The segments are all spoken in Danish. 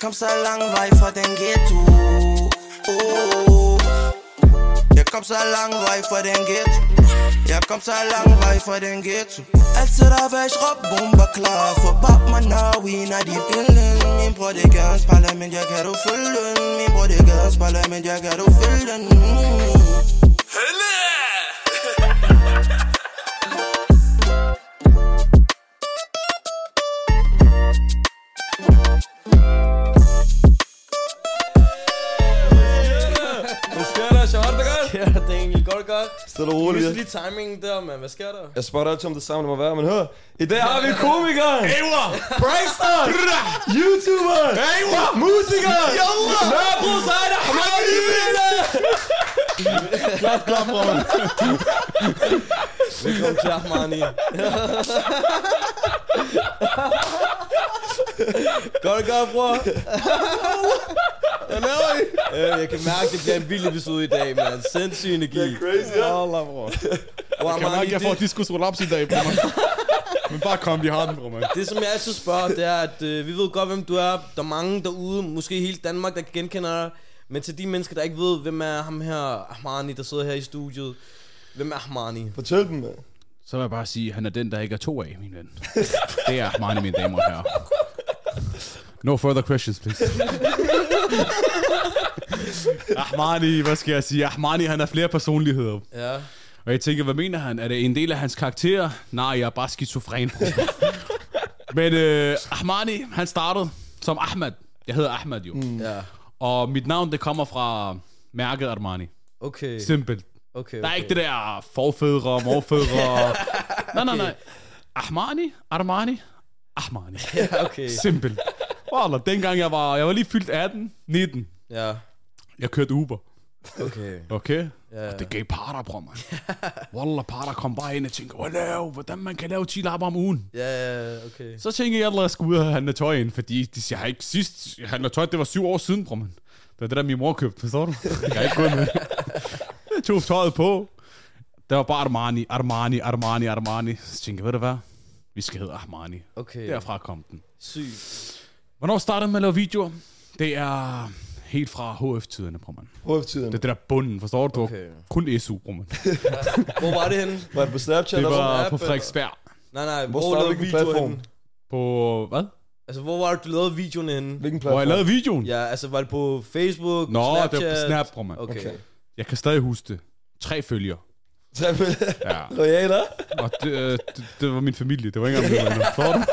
kom så lang vej fra den ghetto oh. Jeg kom så lang vej fra den ghetto Jeg kom så lang vej fra den ghetto Altid der væk råb bomber klar For bab man now we not de billen Min bror det gør en parlament Jeg kan du følge den Min bror det gør en parlament Jeg kan du følge godt. Stille og Du roligt. mistede lige timingen der, mand. Hvad sker der? Jeg spotter altid om det samme, det må være, men hør. I dag har vi komikeren. Ewa. Prankster. YouTuber. Ewa. Musiker. Yalla. Nørrebro Sejder. Hamadi. Klap, klap, bror. Velkommen til Ahmani. Godt godt, bror. Hvad laver I? Øh, Jeg kan mærke, det bliver en vild episode i dag, mand. Sindssyg energi. Det er Crazy, ja. Allah, bror. Bror, Kan man Ahmani, ikke, jeg får det, diskus i dag, bror, man. Men bare kom, vi har den, bror, man. det, som jeg altid spørger, det er, at øh, vi ved godt, hvem du er. Der er mange derude, måske hele Danmark, der kan genkende dig. Men til de mennesker, der ikke ved, hvem er ham her, Ahmani, der sidder her i studiet. Hvem er Ahmani? Fortæl dem, mand. Så vil jeg bare sige, at han er den, der ikke er to af, min ven. Det er Armani, mine damer og herrer. No further questions, please. Ahmani, hvad skal jeg sige? Ahmani, han har flere personligheder. Ja. Og jeg tænker, hvad mener han? Er det en del af hans karakter? Nej, jeg er bare skizofren. Men øh, Ahmani, han startede som Ahmad. Jeg hedder Ahmad jo. Mm. Ja. Og mit navn, det kommer fra mærket Armani. Okay. Simpelt. Okay, Der er okay. ikke det der forfædre, morfædre. nej, nej, nej. Ahmani, Armani, Ahmani. Ja, okay. Simpelt. Wallah, dengang jeg var, jeg var lige fyldt 18, 19. Ja. Jeg kørte Uber. Okay. Okay? Ja. Og det gav parter, bror, man. Wallah, parter kom bare ind og tænkte, hvad lav, hvordan man kan lave 10 lapper om ugen. Ja, ja, okay. Så tænkte jeg, at jeg skulle ud og handle tøj ind, fordi de siger, jeg har ikke sidst jeg handlede tøj, det var syv år siden, bror, man. Det var det der, min mor købte, forstår du? Jeg har ikke gået med. Jeg tog tøjet på. Der var bare Armani, Armani, Armani, Armani. Så tænkte jeg, ved du hvad? Vi skal hedde Armani. Okay. Derfra kom den. Sygt. Hvornår startede man med at lave videoer? Det er helt fra HF-tiderne, bror, man. HF-tiden. Det er det der bunden, forstår du? Okay. Kun SU, bror, man. Hvor var det henne? Var det på Snapchat Det eller var app, på eller? Frederiksberg. Nej, nej. Hvor Hvor, startede lavede videoen platform? henne? På, hvad? Altså, hvor var det, du lavede videoen henne? Hvilken Hvor platform? jeg lavede videoen? Ja, altså, var det på Facebook, Nå, Snapchat? det var på Snap, bror, man. Okay. Okay. Jeg kan stadig huske det. Tre følger. Ja. Loyaler. Og det, øh, det, det, var min familie. Det var ikke engang min venner.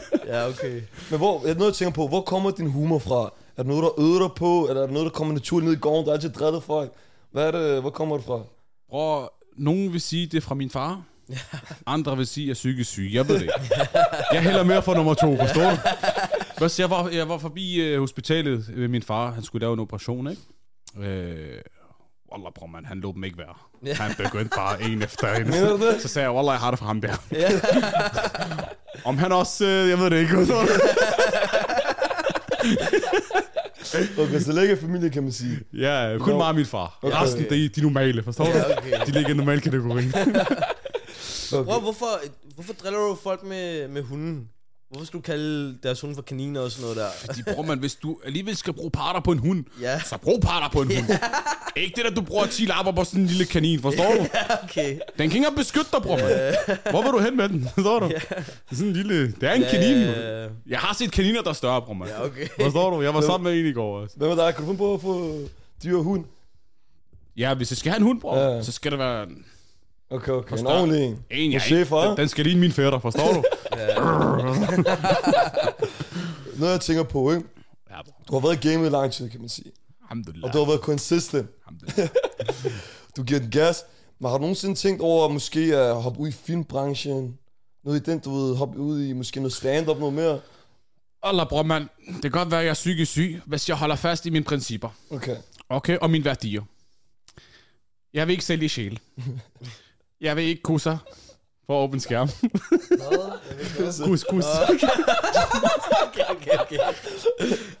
Ja, okay. Men hvor, jeg er noget, jeg tænker på, hvor kommer din humor fra? Er det noget, der øder dig på? Eller er det noget, der kommer naturligt ned i gården? Du har altid drættet folk. Hvad er det, hvor kommer det fra? Bror, nogen vil sige, det er fra min far. Andre vil sige, at jeg er psykisk syg. Jeg ved det ikke. Jeg hælder mere for nummer to, forstår du? Først, jeg var, jeg var forbi øh, hospitalet med min far. Han skulle lave en operation, ikke? Øh, Wallah, bror, man, han lå dem ikke værd. Han begyndte bare en efter en. Så sagde jeg, Wallah, jeg har det for ham der. Ja. Om han også, øh, jeg ved det ikke. Okay, så ligger familie, kan man sige. Ja, kun Nå. mig og min far. Okay. Resten, det er de normale, forstår du? Ja, okay. De ligger i normal kategori. Okay. Bro, hvorfor, hvorfor driller du folk med, med hunden? Hvorfor skal du kalde deres hunde for kaniner og sådan noget der? De bruger man, hvis du alligevel skal bruge parter på en hund, Ja. så brug parter på en hund. Ikke det, der du bruger 10 lapper på sådan en lille kanin, forstår du? Okay. Den kan ikke engang beskytte dig, bror, man. Hvor vil du hen med den, forstår du? Det er sådan en lille... Det er en kanin, jo. Ja, Jeg har set kaniner, der er større, bror, ja, okay. Forstår du? Jeg var sammen med en i går også. Hvad med dig? Kan du finde på at få dyr og hund? Ja, hvis jeg skal have en hund, bror, Ja. så skal det være en, Okay, okay. En Forstår. ordentlig en. en jeg En? Den, den skal ligne min fætter, forstår du? Noget, jeg tænker på, ikke? Du har været i gamet i lang tid, kan man sige. Og du har været consistent. Du giver den gas. Men har du nogensinde tænkt over måske at hoppe ud i filmbranchen? Noget i den, du ved, hoppe ud i måske noget stand-up, noget mere? Allah, bror, man. Det kan godt være, at jeg er psykisk syg, hvis jeg holder fast i mine principper. Okay. Okay, og mine værdier. Jeg vil ikke sælge sjæl. Jeg vil ikke kusser for åben skærm. Kus, kus. Okay, okay, okay.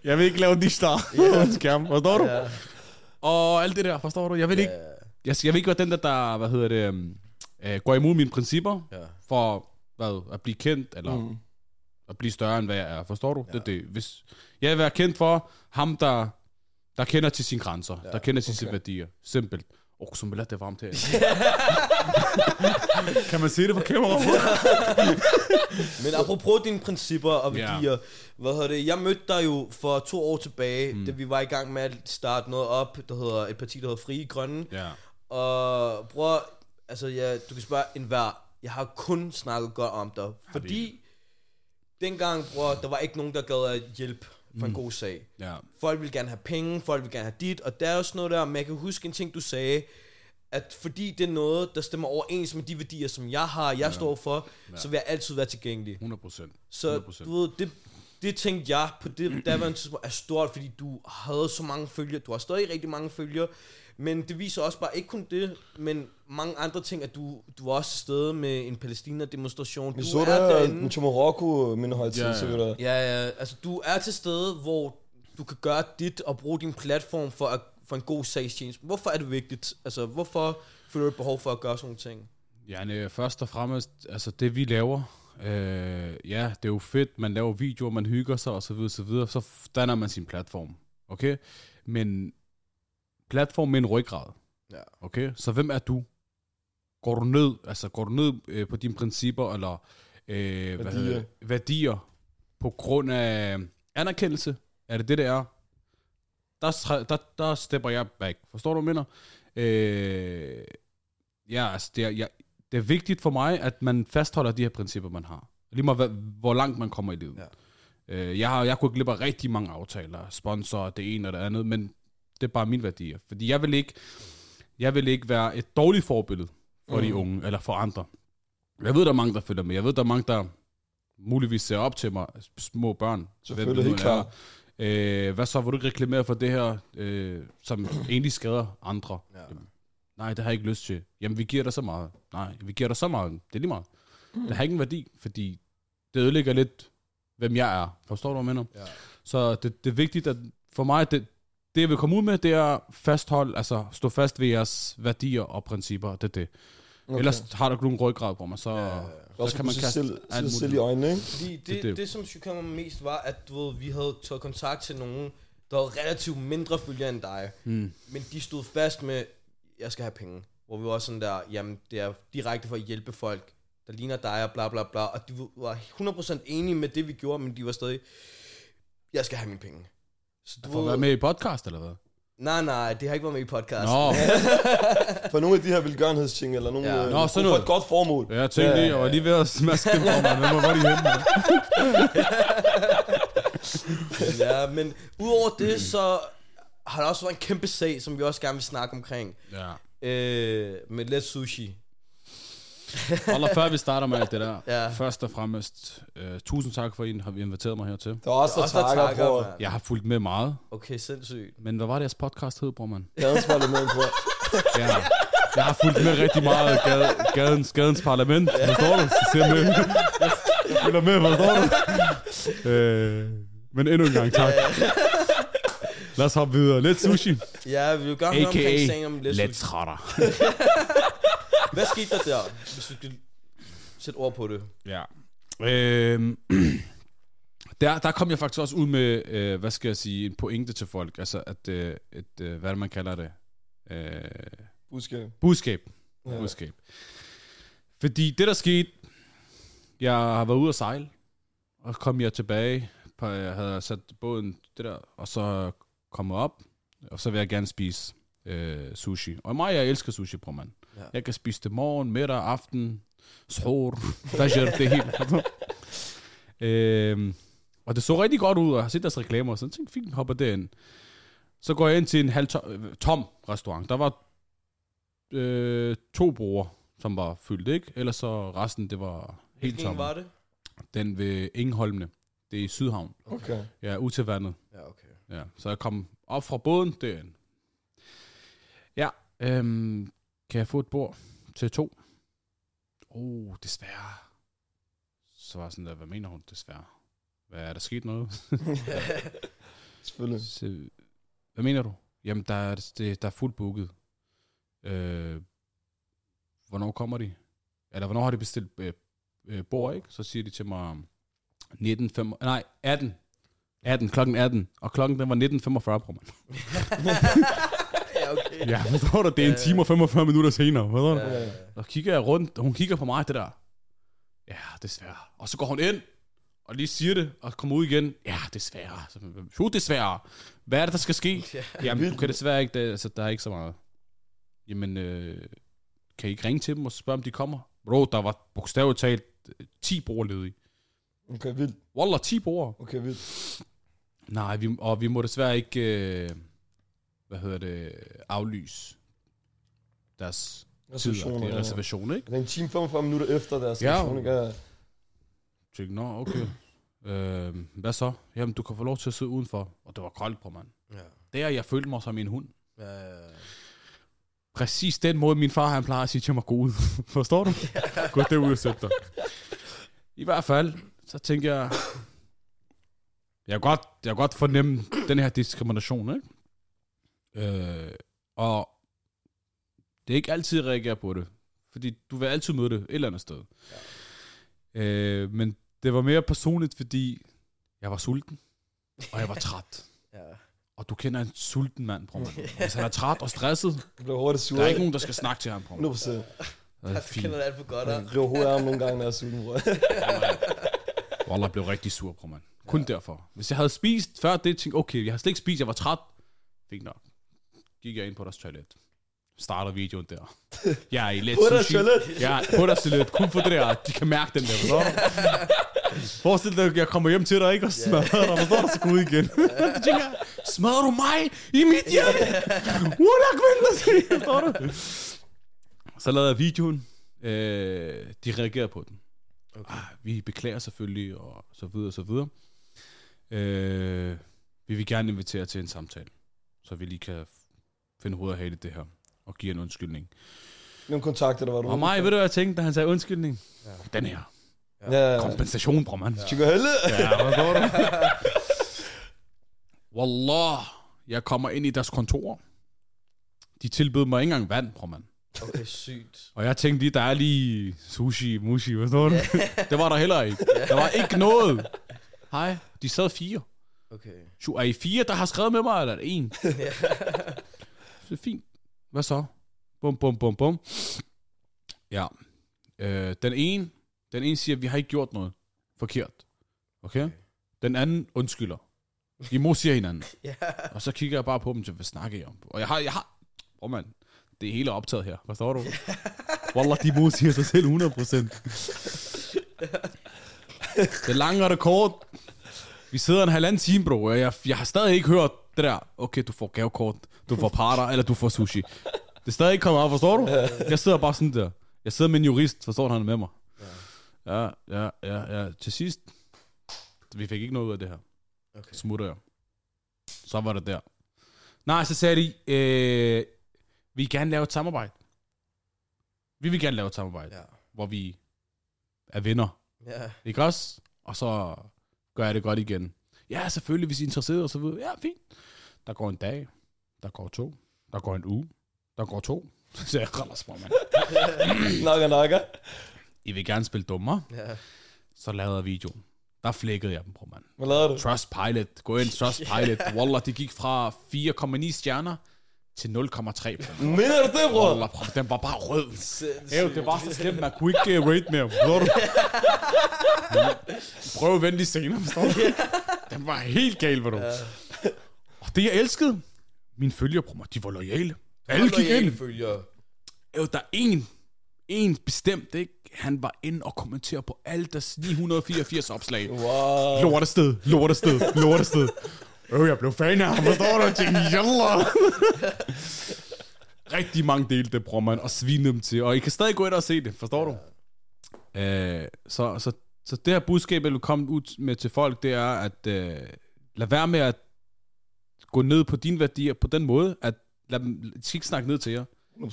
Jeg vil ikke lave de star for åben skærm. Forstår du? Ja. Og alt det der, forstår du? Jeg vil ikke, jeg, jeg vil ikke være den der, der hvad hedder det, øhm, øh, går imod mine principper Ja. for hvad, at blive kendt, eller Mm. at blive større, end hvad jeg er. Forstår du? Ja. Det det. Hvis, jeg vil være kendt for ham, der, der kender til sine grænser, ja. der kender til okay. sine værdier. Simpelt. Som vil det er varmt her. kan man se det på kamera? Men apropos dine principper og værdier, ja. hvad hedder det, jeg mødte dig jo for to år tilbage, mm. da vi var i gang med at starte noget op, der hedder et parti, der hedder Frie Grønne. Ja. Og bror, altså ja, du kan spørge en hver, jeg har kun snakket godt om dig, fordi dengang, bror, der var ikke nogen, der gad at hjælpe for en god sag. Ja. Folk vil gerne have penge, folk vil gerne have dit, og der er også noget der, men jeg kan huske en ting, du sagde, at fordi det er noget, der stemmer overens med de værdier, som jeg har, jeg ja. står for, ja. så vil jeg altid være tilgængelig. 100%. 100%. Så du ved, det, det tænkte jeg på det daværende tidspunkt er stort, fordi du havde så mange følgere, du har stadig rigtig mange følgere, men det viser også bare ikke kun det, men mange andre ting, at du, du var også sted med en Palæstina-demonstration. Du så er der derinde. til Marokko, min højtid, Ja, ja, ja. Ja, ja, altså du er til stede, hvor du kan gøre dit og bruge din platform for, at, for en god sagstjeneste. Hvorfor er det vigtigt? Altså, hvorfor føler du et behov for at gøre sådan nogle ting? Ja, nej, først og fremmest, altså det vi laver, øh, ja, det er jo fedt, man laver videoer, man hygger sig osv., så, videre, så, videre, så danner man sin platform, okay? Men platform med en ryggrad, Ja. okay? Så hvem er du? Går du ned, altså går du ned øh, på dine principper, eller øh, hvad Værdier. hedder det? værdier, på grund af anerkendelse? Er det det, det er? Der, der, der stepper jeg back. Forstår du, hvad jeg mener? Øh, ja, altså, det er, jeg, det er vigtigt for mig, at man fastholder de her principper, man har. Lige meget, hvad, hvor langt man kommer i livet. Ja. Øh, jeg har jeg kunne glip af rigtig mange aftaler, sponsor, det ene og det andet, men det er bare mine værdier. Fordi jeg vil ikke, jeg vil ikke være et dårligt forbillede for mm. de unge, eller for andre. Jeg ved, der er mange, der følger med. Jeg ved, der er mange, der muligvis ser op til mig, små børn. Selvfølgelig, helt er. Øh, hvad så, vil du ikke reklamere for det her, øh, som egentlig skader andre? Ja. Jamen, nej, det har jeg ikke lyst til. Jamen, vi giver dig så meget. Nej, vi giver dig så meget. Det er lige meget. Mm. Det har ingen værdi, fordi det ødelægger lidt, hvem jeg er. Forstår du, hvad jeg mener? Ja. Så det, det er vigtigt, at for mig, det, det jeg vil komme ud med, det er fasthold, altså stå fast ved jeres værdier og principper. Det er det. Okay. Ellers har du ikke nogen ryggrad på mig, så, ja, ja, ja. Også kan man kaste selv, selv, selv i øjnene, ikke? Fordi det, Det- det, det- som mig mest var, at du ved, vi havde taget kontakt til nogen, der havde relativt mindre følgere end dig. Mm. Men de stod fast med, jeg skal have penge. Hvor vi var sådan der, jamen det er direkte for at hjælpe folk, der ligner dig og bla bla bla. Og de var 100% enige med det, vi gjorde, men de var stadig, jeg skal have mine penge. Så du For at være med i podcast, eller hvad? Nej, nej, det har ikke været med i podcast. Nå, For nogle af de her velgørenhedsting, eller nogle Ja. ja. Nå, øh, sådan for noget. et godt formål. jeg tænkte lige, jeg var lige ved at smaske dem på mig. Hvem var de henne? ja, men udover det, så har der også været en kæmpe sag, som vi også gerne vil snakke omkring. Ja. Øh, med Let's Sushi. Hold før vi starter med alt det der. Ja. Først og fremmest, uh, tusind tak for, at I har inviteret mig hertil. Der er også, der Også der takker takker. Jeg har fulgt med meget, Okay, sindssygt. men hvad var det, jeres podcast hed, bror, mand? gadens parlament, på. Ja. Jeg har fulgt med rigtig meget gade, gadens, gadens parlament, forstår du? Så ser med. Jeg følger med, forstår du? Øh, men endnu en gang, tak. Lad os hoppe videre. Lidt sushi. Ja, vi vil gerne høre omkring A.k.a. sagen om Let's Let's Sushi. Trotter. Hvad skete der der, hvis du kan sætte ord på det? Ja. Øhm, der, der kom jeg faktisk også ud med, øh, hvad skal jeg sige, en pointe til folk. Altså, at øh, et, øh, hvad er det, man kalder det? Øh, Budskab. budskab. Ja. Budskab. Fordi det, der skete, jeg har været ude at sejle, og kom jeg tilbage, på, jeg havde sat båden det der, og så kom jeg op, og så vil jeg gerne spise øh, sushi. Og mig, jeg elsker sushi, på mand. Ja. Jeg kan spise det morgen, middag, aften, sahur, fajr, det hele. øhm, og det så rigtig godt ud, og jeg har set deres reklamer, så jeg tænkte, fint, hopper derind. Så går jeg ind til en halv tom, øh, tom restaurant. Der var øh, to broer, som var fyldt, ikke? Ellers så resten, det var helt Hvilken tom. var det? Den ved Ingenholmene. Det er i Sydhavn. Okay. Ja, ud til vandet. Ja, okay. Ja, så jeg kom op fra båden derind. Ja, øhm, kan jeg få et bord til to? Oh, desværre. Så var jeg sådan der, hvad mener hun desværre? Hvad er der sket noget? Selvfølgelig. Så, hvad mener du? Jamen, der er, det, der er fuldt booket. Øh, hvornår kommer de? Eller hvornår har de bestilt øh, øh, bord, ikke? Så siger de til mig, 19, nej, 18. 18, klokken 18. Og klokken den var 19.45, bror, man. ja, okay. Ja, forstår du? Det er en time og 45 minutter senere. Forstår du? Og kigger jeg rundt, og hun kigger på mig, det der. Ja, desværre. Og så går hun ind, og lige siger det, og kommer ud igen. Ja, desværre. Så, Jo, desværre. Hvad er det, der skal ske? Jamen, du kan desværre ikke, det, altså, der er ikke så meget. Jamen, øh, kan I ikke ringe til dem og spørge, om de kommer? Bro, der var bogstaveligt talt øh, 10 bord ledige. Okay, vildt. Wallah, 10 bord. Okay, vildt. Nej, vi, og vi må desværre ikke, øh, hvad hedder det, aflyse deres Reservationer, tider. Det er ja. reservation, ikke? Det er en time 45 minutter efter deres Ja. reaktion, ikke? Ja. Tænkte, nå, okay. øh, hvad så? Jamen, du kan få lov til at sidde udenfor. Og det var koldt på, mand. Ja. Der, jeg følte mig som en hund. Ja, ja, ja. Præcis den måde, min far han plejer at sige til mig, gå ud. Forstår du? Gå derud og sæt dig. I hvert fald, så tænker jeg, jeg kan godt, jeg kan godt fornemme den her diskrimination, ikke? Øh, og det er ikke altid, jeg reagerer på det. Fordi du vil altid møde det et eller andet sted. Ja. Øh, men det var mere personligt, fordi jeg var sulten, og jeg var træt. ja. Og du kender en sulten mand, bror. Hvis han er træt og stresset, Du bliver hurtigt sur. der er ikke nogen, der skal snakke til ham, bror. 100 procent. Det er Jeg fint. kender alt for godt, Jeg river hovedet af ham nogle gange, når jeg er sulten, bror. Wallah blev rigtig sur, bror, man. Kun ja. derfor. Hvis jeg havde spist før det, tænkte okay, jeg har slet ikke spist, jeg var træt. Fik nok. Gik jeg ind på deres toilet. Starter videoen der. Jeg er i let På deres sushi. toilet? Ja, på deres toilet. Kun for det der. De kan mærke den der, forstår du? Forestil dig, at jeg kommer hjem til dig, ikke? Og smadrer dig, forstår du? Så gå ud igen. Så tænker smadrer du mig i mit hjem? What er forstår du? Så lavede jeg videoen. Øh, de reagerede på den. Okay. Ah, vi beklager selvfølgelig, og så videre, og så videre. Øh, vi vil gerne invitere til en samtale, så vi lige kan finde hale i det her, og give en undskyldning. Nogle kontakter, der var du. Og mig, ved du hvad jeg tænkte, da han sagde undskyldning? Ja. Den her. Ja, ja. Kompensation, bror, mand. Tykker helle. Ja, hvad går du? Wallah, jeg kommer ind i deres kontor. De tilbød mig ikke engang vand, bror, mand. Okay, sygt. Og jeg tænkte lige, der er lige sushi, mushi, hvad står du? det var der heller ikke. Der var ikke noget. Hej, de sad fire. Okay. Jo, er I fire, der har skrevet med mig, eller er det en? så det er fint. Hvad så? Bum, bum, bum, bum. Ja. Øh, den ene, den ene siger, at vi har ikke gjort noget forkert. Okay? Den anden undskylder. I modsiger hinanden. Ja. Og så kigger jeg bare på dem til, hvad snakker I om? Og jeg har, jeg har, oh man, det er hele optaget her, forstår du? Wallah, de modsiger sig selv 100%. det lange og det kort. Vi sidder en halvanden time, bro, og jeg, jeg har stadig ikke hørt det der, okay, du får gavekort, du får parter, eller du får sushi. Det er stadig ikke kommet op, forstår du? Jeg sidder bare sådan der. Jeg sidder med en jurist, forstår du, han er med mig. Ja, ja, ja, ja. Til sidst, vi fik ikke noget ud af det her. Okay. Smutter jeg. Så var det der. Nej, så sagde de, øh, vi vil gerne lave et samarbejde. Vi vil gerne lave et samarbejde, Ja. hvor vi er venner. Ja. Ikke også? Og så gør jeg det godt igen. Ja, selvfølgelig, hvis I er interesseret og så videre. Ja, fint. Der går en dag. Der går to. Der går en uge. Der går to. Så jeg, Randers, bror, mand. Nakker, nakker. I vil gerne spille dummer. Ja. Så lavede jeg videoen. Der flækkede jeg dem, bror, mand. Hvad lavede du? Trust Pilot. Gå ind, Trust Pilot. Wallah, det gik fra 4,9 stjerner til 0,3. bror. Mener du det, bror? Wallah, bror, den var bare rød. Ew, det var så slemt, man kunne ikke uh, rate mere. Du? Prøv at vente lige senere, forstår du? Den var helt gal, var du. Og det, jeg elskede, mine følgere, de var loyale. Alle gik ind. Følger. Jo, der er en, en bestemt, ikke? Han var inde og kommentere på alle deres 984 opslag. Wow. Lortested, lortested, lortested. Øh, jeg blev fan af ham, forstår du? Jeg tænkte, jalla. Rigtig mange delte det, bror man, og svine dem til. Og I kan stadig gå ind og se det, forstår du? Øh, så, så, så det her budskab, jeg vil komme ud med til folk, det er, at øh, lad være med at gå ned på dine værdier på den måde, at lad dem, de skal ikke snakke ned til jer.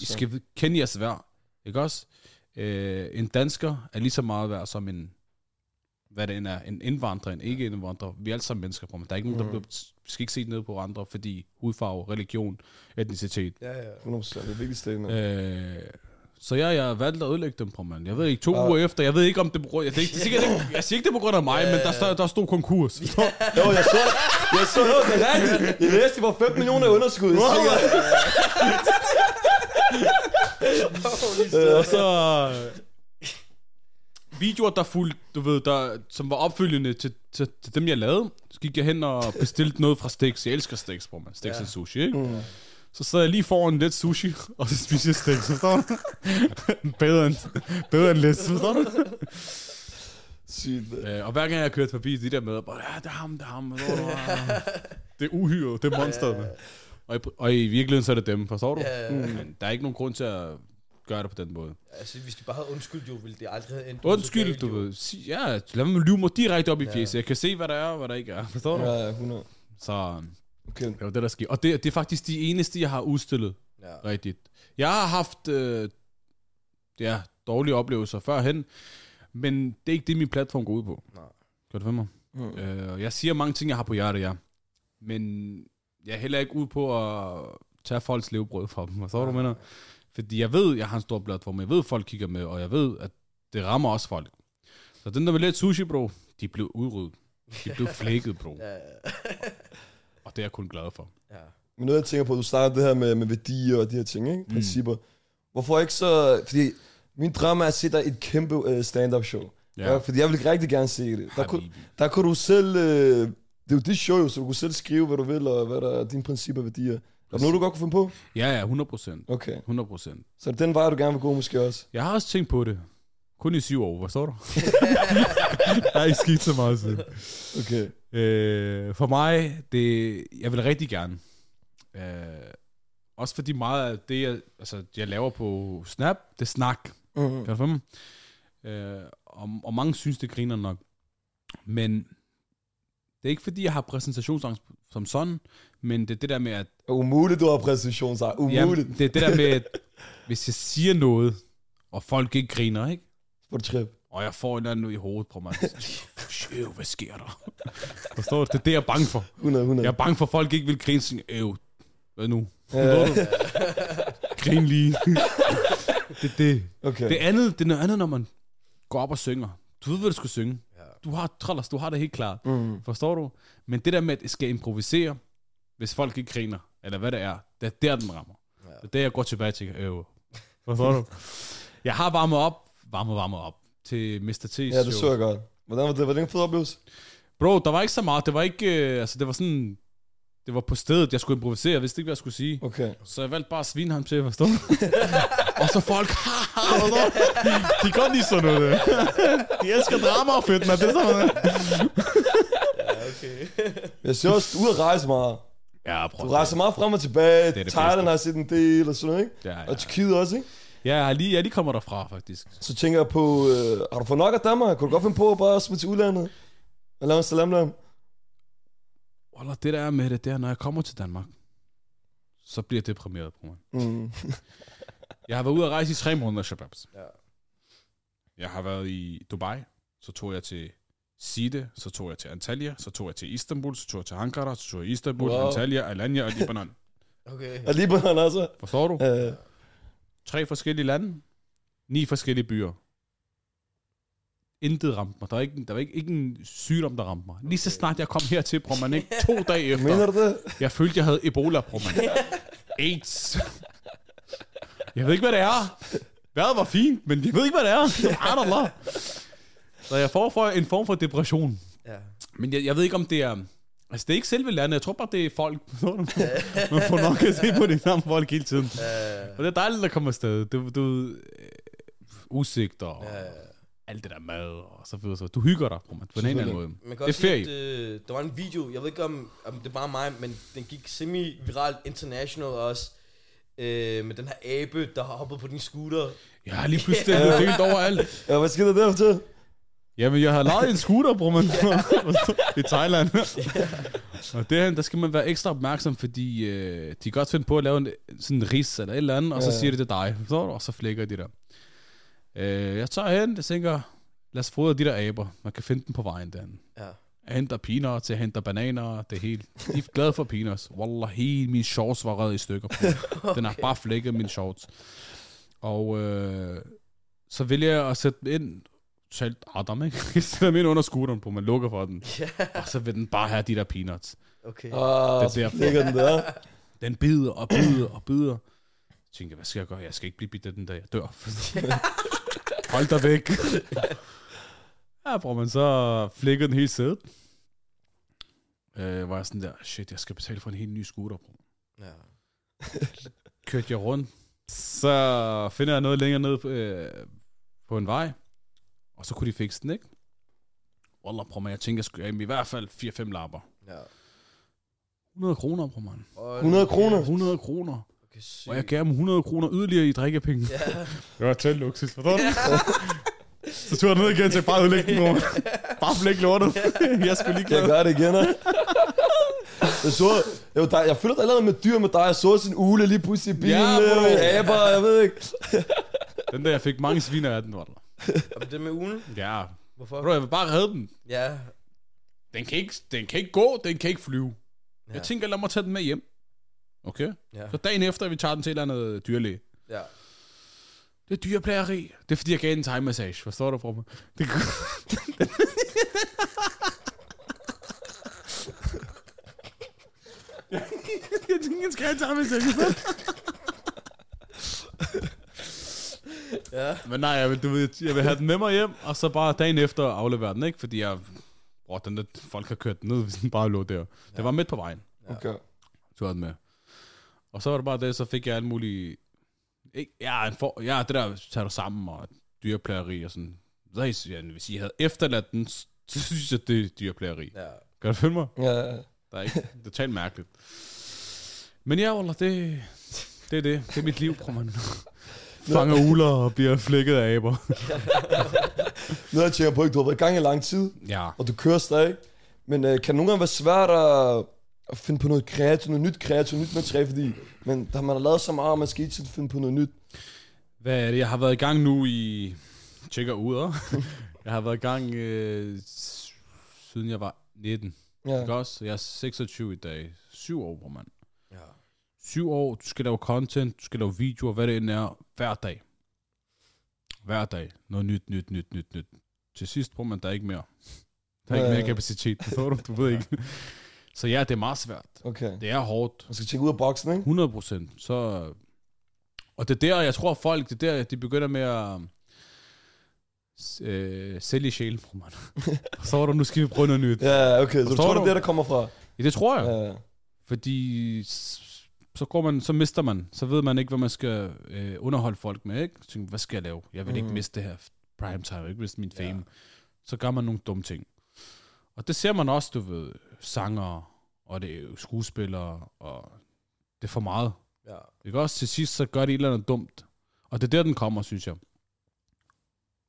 I skal kende jeres værd, ikke også? Øh, en dansker er lige så meget værd som en, hvad det end er, en indvandrer, en ikke indvandrer. Vi er alle sammen mennesker, men der er ikke nogen, der bliver, vi skal ikke se ned på andre, fordi hudfarve, religion, etnicitet. Ja, ja. 100%, det er statement. Øh, Så jeg, jeg valgte at ødelægge dem, bror, man. Jeg ved ikke, to uger efter, jeg ved ikke om det på grund, jeg, det, er sikkert ikke, jeg siger ikke, det på grund af mig, men der, stod, der stod konkurs. Jo, jeg så, jeg så, jo, det er rigtigt. Jeg læste, det var 5 millioner i underskud. Tænker, Øh, og så øh, videoer, der fulgte, du ved, der, som var opfølgende til, til, til, dem, jeg lavede. Så gik jeg hen og bestilte noget fra Stix. Jeg elsker Stix, bror, man. Stix ja. Ja. sushi, ikke? Mm. Så sad jeg lige foran lidt sushi, og så spiste jeg Stix, forstår du? bedre, end, bedre end lidt, forstår du? Sygt. Øh, og hver gang jeg kørte forbi de der med, bare, ja, det er ham, det er ham. Det er uhyre, det er monsteret. Og, i, og i virkeligheden så er det dem, forstår du? Ja, Men der er ikke nogen grund til at gøre det på den måde. altså, hvis de bare havde undskyldt, jo, ville det aldrig have endt. Undskyld, du ved. Ja, lad mig lyve mig direkte op i Ja. fjeset. Jeg kan se, hvad der er og hvad der ikke er. Forstår du? Ja, ja, 100. Så Okay. det var det, der skete. Og det, det er faktisk de eneste, jeg har udstillet Ja. rigtigt. Jeg har haft øh, ja, dårlige oplevelser førhen, men det er ikke det, min platform går ud på. Nej. Gør du for mig? Mm. Øh, jeg siger mange ting, jeg har på hjertet, ja. Men jeg er heller ikke ude på at tage folks levebrød fra dem. Hvad så du mener? Fordi jeg ved, jeg har en stor platform. Jeg ved, folk kigger med, og jeg ved, at det rammer også folk. Så den der med lidt sushi, bro, de blev udryddet. De blev flækket, bro. Og det er jeg kun glad for. ja. Men noget, jeg tænker på, du starter det her med, med værdier og de her ting, ikke? Principper. Hvorfor ikke så... Fordi min drøm er at se dig et kæmpe uh, stand-up show. Ja. ja. Fordi jeg vil rigtig gerne se det. Der kunne, der kunne du selv... Uh, det er jo dit show, så du kunne selv skrive, hvad du vil, og hvad der er dine principper og værdier. Er det noget, du godt kunne finde på? Ja, ja, 100 procent. Okay. 100 procent. Så den vej, du gerne vil gå måske også? Jeg har også tænkt på det. Kun i syv år, hvad står du? jeg har ikke skidt så meget siden. Okay. Øh, for mig, det, jeg vil rigtig gerne. Øh, også fordi meget af det, jeg, altså, jeg laver på Snap, det er snak. Mm. Kan du mig? Øh, og, og mange synes, det griner nok. Men det er ikke fordi, jeg har præsentationsangst som sådan, men det er det der med, at Umuligt, du har præstation, så umuligt. jamen, det er det der med, at hvis jeg siger noget, og folk ikke griner, ikke? Får du trip. Og jeg får en eller anden i hovedet på mig. Øv, hvad sker der? Forstår du? Det er det, jeg er bange for. 100, 100. Jeg er bange for, at folk ikke vil grine. Sådan, Øv, hvad nu? Ja. Grin lige. det er det. Okay. Det andet, det er noget andet, når man går op og synger. Du ved, hvad du skal synge. Ja. Du har, Trollers, du har det helt klart. Mm. Forstår du? Men det der med, at jeg skal improvisere, hvis folk ikke griner, eller hvad det er, det er der, den rammer. Ja. Det er der, jeg går tilbage til. Øv. Forstår du? Jeg har varmet op, varmet, varmet op til Mr. T's Ja, det show. så jeg godt. Hvordan var det? Var det en fed oplevelse? Bro, der var ikke så meget. Det var ikke, øh, altså det var sådan, det var på stedet, jeg skulle improvisere. Jeg vidste ikke, hvad jeg skulle sige. Okay. Så jeg valgte bare at svine ham til, forstå? og så folk, haha, forstår du? De kan godt lide sådan noget. øh. De elsker drama og fedt, men det er sådan noget. okay. Jeg ser også, du er ude at rejse meget. Ja, Du prøv rejser meget frem og tilbage. er det Thailand bedste. har jeg set en del og sådan noget, ikke? Ja, ja. Og Tyrkiet også, ikke? Ja, jeg har lige, jeg lige kommer derfra, faktisk. Så tænker jeg på, øh, har du fået nok af Danmark? Kunne du godt finde på at bare smide til udlandet? Og lave en salamlam? Wallah, det der er med det, det er, når jeg kommer til Danmark, så bliver jeg deprimeret på mig. Mm. Jeg har været ude at rejse i tre måneder, shababs. Ja. Jeg har været i Dubai, så tog jeg til Side, så tog jeg til Antalya, så tog jeg til Istanbul, så tog jeg til Ankara, så tog jeg Istanbul, Wow. Antalya, Alanya og Libanon. Okay. Og Libanon også. Forstår du? Øh, Tre forskellige lande, ni forskellige byer. Intet ramte mig. Der var ikke, der var ikke, ikke en sygdom, der ramte mig. Lige så snart jeg kom hertil, bror man ikke to dage efter. mener du det? Jeg følte, jeg havde Ebola, bror man. AIDS. Jeg ved ikke, hvad det er. Vejret var fint, men jeg ved ikke, hvad det er. Subhanallah. Så jeg får for en form for depression. Ja. Men jeg, jeg ved ikke, om det er... Altså, det er ikke selve landet. Jeg tror bare, det er folk. Man får nok at se på de samme folk hele tiden. Uh, Og det er dejligt at komme afsted. Du, du øh, udsigter og uh, alt det der mad og så videre. Så du hygger dig på, man, på en eller anden måde. man kan Det også er sige, at, øh, der var en video, jeg ved ikke om, om det er bare mig, men den gik semi-viralt international også, øh, med den her abe, der har hoppet på din scooter. Jeg har lige pludselig det er delt overalt. Ja, hvad skete der der fortæl? Jamen, jeg har lejet en scooter, bror man, i Thailand. og derhen, der skal man være ekstra opmærksom, fordi øh, de kan godt finde på at lave en, sådan en ris eller et eller andet, og så siger de det dig, forstår du? og så flækker de der. Øh, jeg tager hen, jeg tænker, lad os fodre de der aber. Man kan finde dem på vejen derhen. Ja. Jeg henter peanuts, jeg henter bananer, det er helt... De er glade for peanuts. Wallah, hele min shorts var reddet i stykker. På. Den har bare flækket min shorts. Og øh, så vælger jeg at sætte ind, selv Adam, ikke? Sætter den ind under scooteren på, man lukker for den. Ja, Og så vil den bare have de der peanuts. okay. Ah, Det ligger den der. Den bider og bider og bider. Jeg tænker, hvad skal jeg gøre? Jeg skal ikke blive bidt af den der, jeg dør. Hold dig væk. ja, bror, man så flækker den helt sædet. Øh, var jeg sådan der, shit, jeg skal betale for en helt ny scooter, bro. Ja. Kørte jeg rundt. Så finder jeg noget længere ned på, øh, på en vej. Og så kunne de fikse den, ikke? Wallah, bror, man, jeg tænker, jeg skulle i hvert fald 4-5 lapper. Ja. 100 kroner, bror, man. Og- 100 kroner? 100 kroner. Okay. Og jeg gav dem 100 kroner yderligere i drikkepenge. Ja. Det var tæt luksus, forstår du? så tog jeg ned igen til bare udlægge den. Bare flæk lortet. jeg skulle lige Jeg klare. gør det igen. Jeg så, jeg, var der, jeg føler, er lavet med dyr med dig. Jeg så sin ule lige pludselig i bilen. Ja, Ja, bro. aber, jeg ved ikke. Den der, jeg fik mange sviner af den, var der. Og det med ugen? Ja. Hvorfor? Bro, jeg vil bare redde den. Ja. Den kan ikke, den kan ikke gå, den kan ikke flyve. Ja. Jeg tænker, lad mig tage den med hjem. Okay? Ja. Så dagen efter, vi tager den til et eller andet dyrlæge. Ja. Det er dyreplageri. Det er fordi, jeg gav den en massage. Forstår du, bror? Det jeg tænker, jeg skal have en time massage. Ja. Men nej, jeg vil, du ved, jeg vil have den med mig hjem, og så bare dagen efter aflevere den, ikke? Fordi jeg... Bror, den der, folk har kørt den ned, hvis den bare lå der. Det var midt på vejen. Okay. tog jeg den med. Og så var det bare det, så fik jeg alle mulige... Ikke, ja, en for, ja, det der tager du sammen, og dyreplageri og sådan. Så jeg, jeg, hvis I havde efterladt den, så synes jeg, det er dyreplageri. Ja. Kan du følge mig? Ja, Der er ikke, det er totalt mærkeligt. Men ja, Wallah, det, det er det. Det er mit liv, bror man. Fanger uler og bliver flækket af aber. noget jeg tænker på, ikke? Du har været i gang i lang tid, Ja. og du kører stadig. Men øh, kan det nogle gange være svært at, at finde på noget kreativt, noget nyt kreativt, nyt materiale, fordi men, der man har lavet så meget, og man skal ikke tiden finde på noget nyt. Hvad er det? Jeg har været i gang nu i... Tjekker ud, Jeg har været i gang øh, s- siden jeg var 19. Ja. Ikke også? Jeg er 26 i dag. Syv år, bror mand. Syv år, du skal lave content, du skal lave videoer, hvad det end er, hver dag. Hver dag. Noget nyt, nyt, nyt, nyt, nyt. Til sidst, bror man, der er ikke mere. Der er ikke mere kapacitet, forstår du? Du ved ikke. Så ja, det er meget svært. Okay. Det er hårdt. Man skal tænke ud af boksen, ikke? 100 procent. Så... Og det er der, jeg tror folk, det er der, de begynder med at øh, sælge sjælen, bror man. Forstår du? Nu skal vi prøve noget nyt. Ja, okay. Så du tror, det du? er det, der kommer fra? Ja, det tror jeg. Ja. Fordi så går man, så mister man. Så ved man ikke, hvad man skal øh, underholde folk med, ikke? Så tænker, hvad skal jeg lave? Jeg vil mm. ikke miste det her prime time, jeg vil ikke miste min fame. Ja. Så gør man nogle dumme ting. Og det ser man også, du ved, sanger, og det er skuespillere, og det er for meget. Ja. Ikke også? Til sidst, så gør de et eller andet dumt. Og det er der, den kommer, synes jeg.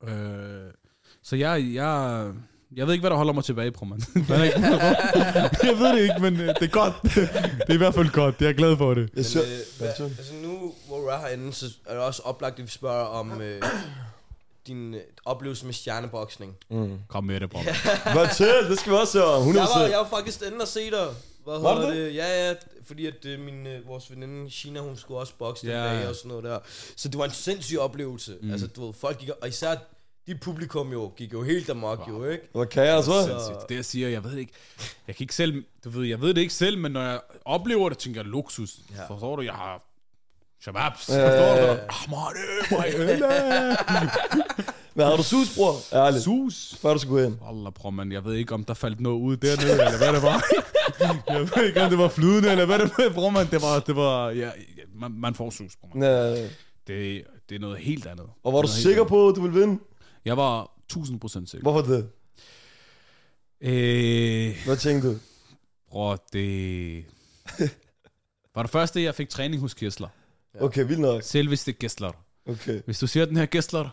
Øh, så jeg, jeg, jeg ved ikke, hvad der holder mig tilbage, bror, man. Der ikke- jeg ved det ikke, men øh, det er godt. det er i hvert fald godt. Jeg er glad for det. Men, øh, hvad, Hvad så? altså nu, hvor du er herinde, så er det også oplagt, at vi spørger om øh, din øh, oplevelse med stjerneboksning. mm. Kom med det, bror. Ja. Hvad til? Det skal vi også høre om. 100%. Jeg var, jeg var faktisk inde og se dig. Hvad Var du det? Ja, ja, fordi at øh, min, øh, vores veninde China, hun skulle også bokse den Ja, dag og sådan noget der. Så det var en sindssyg oplevelse. Mm. Altså, du ved, folk gik, og især dit publikum jo, gik jo helt amok wow. jo, ikke? Hvad kan jeg så? Det jeg siger, jeg ved ikke. Jeg kan ikke selv, du ved, jeg ved det ikke selv, men når jeg oplever det, tænker jeg luksus. Ja. Forstår du, jeg har shababs. Ja, Forstår du? Ah, man, Men har du sus, bror? Ærligt. Sus. Før du skal gå ind. Wallah, bror, man, jeg ved ikke, om der faldt noget ud dernede, eller hvad det var. jeg ved ikke, om det var flydende, eller hvad det var, bror, man. Det var, det var, ja, man, man får sus, bror, man. Ja. Det, det er noget helt andet. Og var du sikker andet. på, at du ville vinde? Jeg var 1000% sikker. Hvorfor det? Øh, Hvad tænkte du? bror, det... var det første, jeg fik træning hos Gessler. Ja. Okay, vildt nok. Selveste Gessler. Okay. Hvis du ser den her Gessler,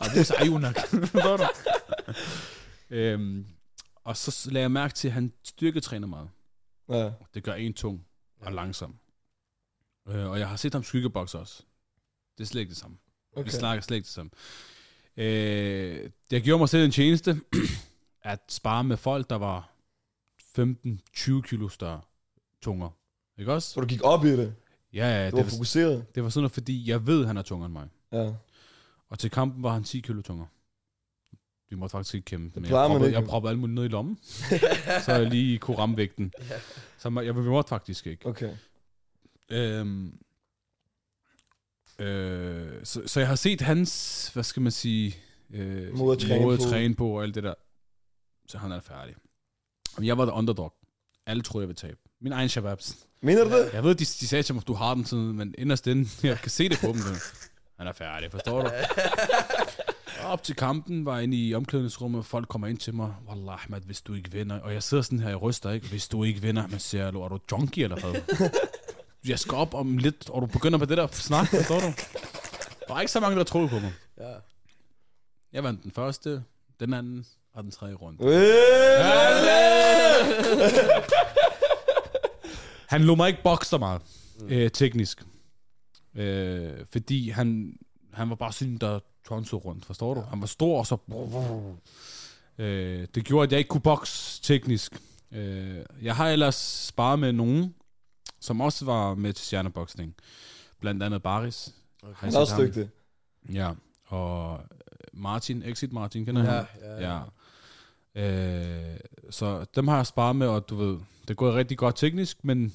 og det er så Ayunak. Forstår du? øhm, og så lagde jeg mærke til, at han styrketræner meget. Ja. Det gør en tung og Ja. langsom. Øh, og jeg har set ham skyggebokse også. Det er slet ikke det samme. Okay. Vi snakker slet ikke det samme. Øh, jeg gjorde mig selv en tjeneste, at spare med folk, der var 15-20 kilo større tunger. Ikke også? Så du gik op i det? Ja, ja, Du det var var, fokuseret? det var sådan noget, fordi jeg ved, at han er tungere end mig. Ja. Og til kampen var han 10 kilo tungere. Vi måtte faktisk ikke kæmpe. Men jeg proppede, jeg proppede alt muligt ned i lommen, så jeg lige kunne ramme vægten. Så man- jeg, vi måtte faktisk ikke. Okay. Øhm, øh, så, så jeg har set hans, hvad skal man sige, øh, Måde at træne måde at på. træne på og alt det der. Så han er færdig. Og jeg var the underdog. Alle troede, jeg ville tabe. Min egen shababs. Mener du det? Jeg ved, de, de sagde til mig, du har den sådan, men inderst inde, jeg kan se det på dem. Han er færdig, forstår du? Og Op til kampen var jeg inde i omklædningsrummet, og folk kommer ind til mig. Wallah, Ahmed, hvis du ikke vinder. Og jeg sidder sådan her, jeg ryster ikke. Hvis du ikke vinder, man siger, er du junkie eller hvad? Jeg skal op om lidt, og du begynder på det der snak, forstår du? Der var ikke så mange, der troede på mig. Ja. Jeg vandt den første, den anden og den tredje runde. Han lå mig ikke bokse meget, øh, teknisk. Øh, fordi han, han var bare sådan, der tonsede rundt, forstår du? Han var stor, og så... Øh, det gjorde, at jeg ikke kunne bokse teknisk. Øh, jeg har ellers sparet med nogen, som også var med til stjerneboksning. Blandt andet Baris. Okay. Han er også dygtig. Ja, og Martin, Exit Martin, kender Ja, han? ja, ja. ja. Øh, så dem har jeg sparet med, og du ved, det går rigtig godt teknisk, men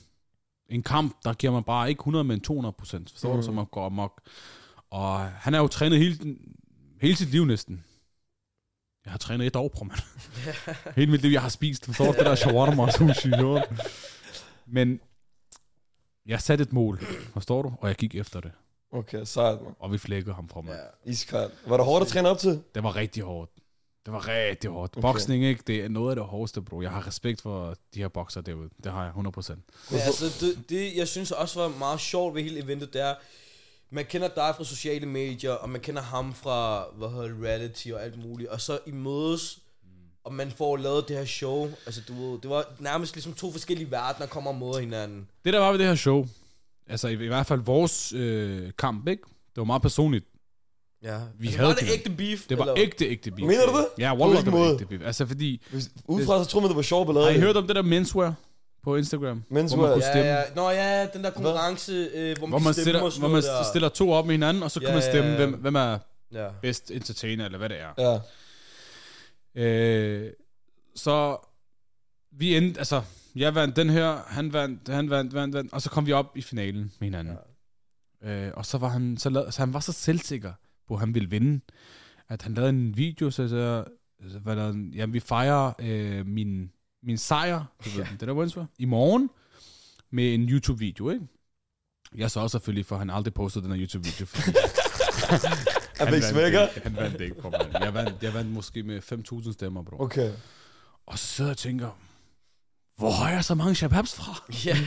en kamp, der giver man bare ikke 100, men 200 procent. Forstår mm. du, så man går amok. Og han er jo trænet hele, hele sit liv næsten. Jeg har trænet et år, bror, mand. hele mit liv, jeg har spist, forstår du, det der shawarma og sushi. Jo. Men jeg satte et mål, forstår du, og jeg gik efter det. Okay, sejt, man. Og vi flækkede ham fra mig. Ja. Iskoldt. Var det hårdt at træne op til? Det var rigtig hårdt. Det var rigtig hårdt. Okay. Boksning, ikke? Det er noget af det hårdeste, bro. Jeg har respekt for de her bokser derude. Det har jeg 100%. Men altså, det, det, jeg synes også var meget sjovt ved hele eventet, det er, man kender dig fra sociale medier, og man kender ham fra, hvad hedder reality og alt muligt, og så I mødes, og man får lavet det her show. Altså, du ved, det var nærmest ligesom to forskellige verdener kommer og møder hinanden. Det der var ved det her show, altså i, i hvert fald vores øh, kamp, ikke? Det var meget personligt. Ja. Vi altså, havde var det ægte beef? Det var eller? ægte, ægte beef. Mener du det? Ja, wallah, det var ægte beef. Altså fordi, Hvis, udefra så tror man, det var sjovt ballade. har I hørt om det der menswear på Instagram? Menswear? Hvor man kunne Ja, stemme? ja. Nå ja, den der konkurrence, øh, hvor man, Hvor kan man, stiller, hvor man stiller to op med hinanden, og så kan Ja, man ja, stemme, ja. hvem, hvem er Ja. bedst entertainer, eller hvad det er. Ja. Øh, så vi endte, altså, jeg vandt den her, han vandt, han vandt, vandt, vandt, og så kom vi op i finalen med hinanden. Ja. Øh, og så var han, så, lad, så han var så selvsikker på, at han ville vinde, at han lavede en video, så så, så hvad der, jamen, vi fejrer øh, min, min sejr, du ved, det der Winsor, i morgen, med en YouTube-video, ikke? Jeg så også selvfølgelig, for han aldrig postede den her YouTube-video, fordi Han fik vandt smækker. ikke. Han vandt ikke, bro. man. Jeg vandt, jeg vandt måske med 5.000 stemmer, bro. Okay. Og så sidder jeg og tænker, hvor har jeg så mange shababs fra? Ja.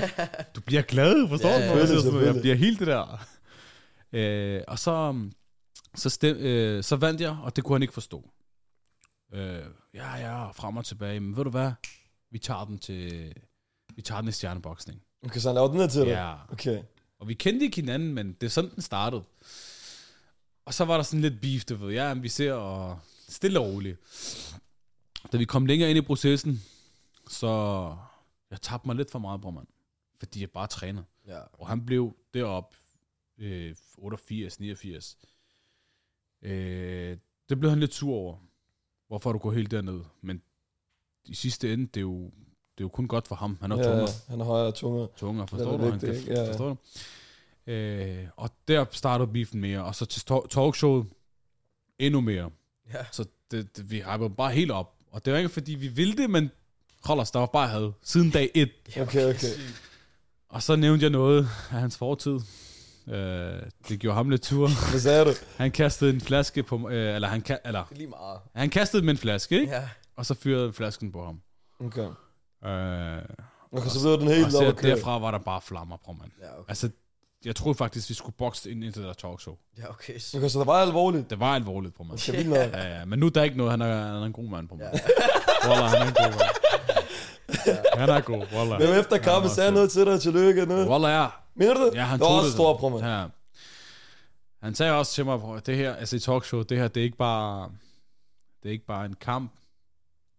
Du bliver glad, forstår Ja, du? ja. ja. Selvfølgelig. Jeg bliver helt det der. Øh, og så, så, stem, øh, så vandt jeg, og det kunne han ikke forstå. Øh, ja, ja, frem og tilbage. Men ved du hvad? Vi tager den til... Vi tager den i stjerneboksning. Okay, så han lavede den her til dig? Ja. Okay. Og vi kendte ikke hinanden, men det er sådan, den startede. Og så var der sådan lidt beef, du ved. Ja, vi ser og stille og roligt. Da vi kom længere ind i processen, så jeg tabte mig lidt for meget, bror mand. Fordi jeg bare træner. ja. Og han blev derop øh, 88, 89. Øh, det blev han lidt sur over. Hvorfor har du gået helt derned? Men i sidste ende, det er jo, det er jo kun godt for ham. Han er Ja, tungere ja, han har højere tunger. tunger, forstår du? Han kan, ja. Forstår du? Øh, og der startede beefen mere, og så til talkshowet endnu mere. Ja. Så det, det, vi hypede bare helt op. Og det var ikke fordi, vi ville det, men hold os, der var bare had. Siden dag et. Okay, okay. Og så nævnte jeg noget af hans fortid. Øh, det gjorde ham lidt tur. Hvad sagde du? Han kastede en flaske på øh, eller, han, eller Det er lige meget. han kastede med en flaske, ikke? Ja. Og så fyrede flasken på ham. Okay. Øh, Okay, så ved den helt og køre. derfra var der bare flammer på, mand. Ja, okay. Altså, jeg troede faktisk, vi skulle bokse ind til det der talkshow. Ja, okay. Okay, så det var alvorligt. Det var alvorligt på mig. Okay, vildt nok. Ja, ja, men nu er der ikke noget. Han er, han er en god mand på mig. Wallah, han er en god mand. Han er god, wallah. Men efter kampen sagde noget til dig, tillykke nu. Wallah, ja. Mener du det? Ja, han det var tog også det. stor, bror, man. Ja. Han sagde også til mig, at det her, altså i talkshow, det her, det er ikke bare, det er ikke bare en kamp.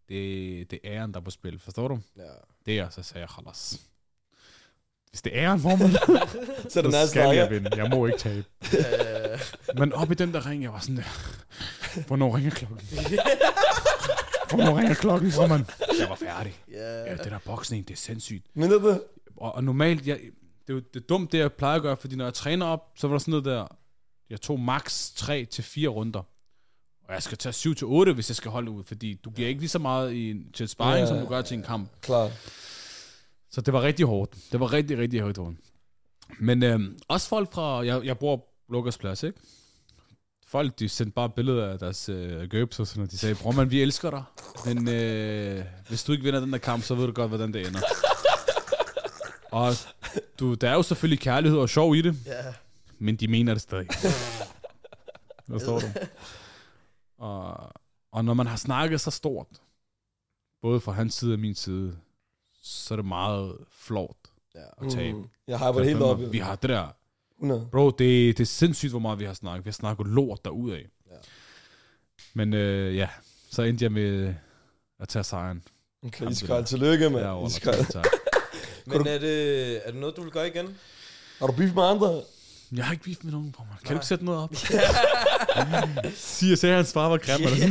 Det, det er æren, der er på spil. Forstår du? Ja. Det er, så sagde jeg, Khalas. Hvis det er æren, formand, Så det så skal jeg vinde. Jeg må ikke tabe. Men op i den der ring, jeg var sådan der, hvornår ringer klokken? hvornår ringer klokken, hvor man, jeg var færdig. Ja. Ja, det der boksning, det er sindssygt. Men det Og, og normalt, jeg, det er jo det er dumt, det jeg plejer at gøre, fordi når jeg træner op, så var der sådan noget der, jeg tog max 3 til fire runder. Og jeg skal tage 7 til 8, hvis jeg skal holde ud, fordi du giver ikke lige så meget i, en- til sparring, Ja, som du gør til en kamp. klart. Så det var rigtig hårdt. Det var rigtig, rigtig hårdt. Men øhm, også folk fra, jeg, jeg bor Lukas Plads, ikke? Folk, de sendte bare billeder af deres øh, gøbs og sådan noget. De sagde, bror man, vi elsker dig. Men øh, hvis du ikke vinder den der kamp, så ved du godt, hvordan det ender. og du, der er jo selvfølgelig kærlighed og sjov i det, Ja. men de mener det stadig. Hvad står du? Og, og når man har snakket så stort, både fra hans side og min side, så er det meget flot Ja. at tabe. Mm. Jeg har det helt op. Vi har det der 100. Bro, det, det er sindssygt, hvor meget vi har snakket. Vi har snakket lort derudad. Ja. Men øh, ja, så endte jeg med at tage sejren. Okay, iskoldt. Tillykke, Ja, mand. over Iskoldt. Men er det, er det noget, du vil gøre igen? Har du beef med andre? Jeg har ikke beef med nogen, bror. Kan du ikke sætte noget op? Siger, sagde hans far var grim. Sådan.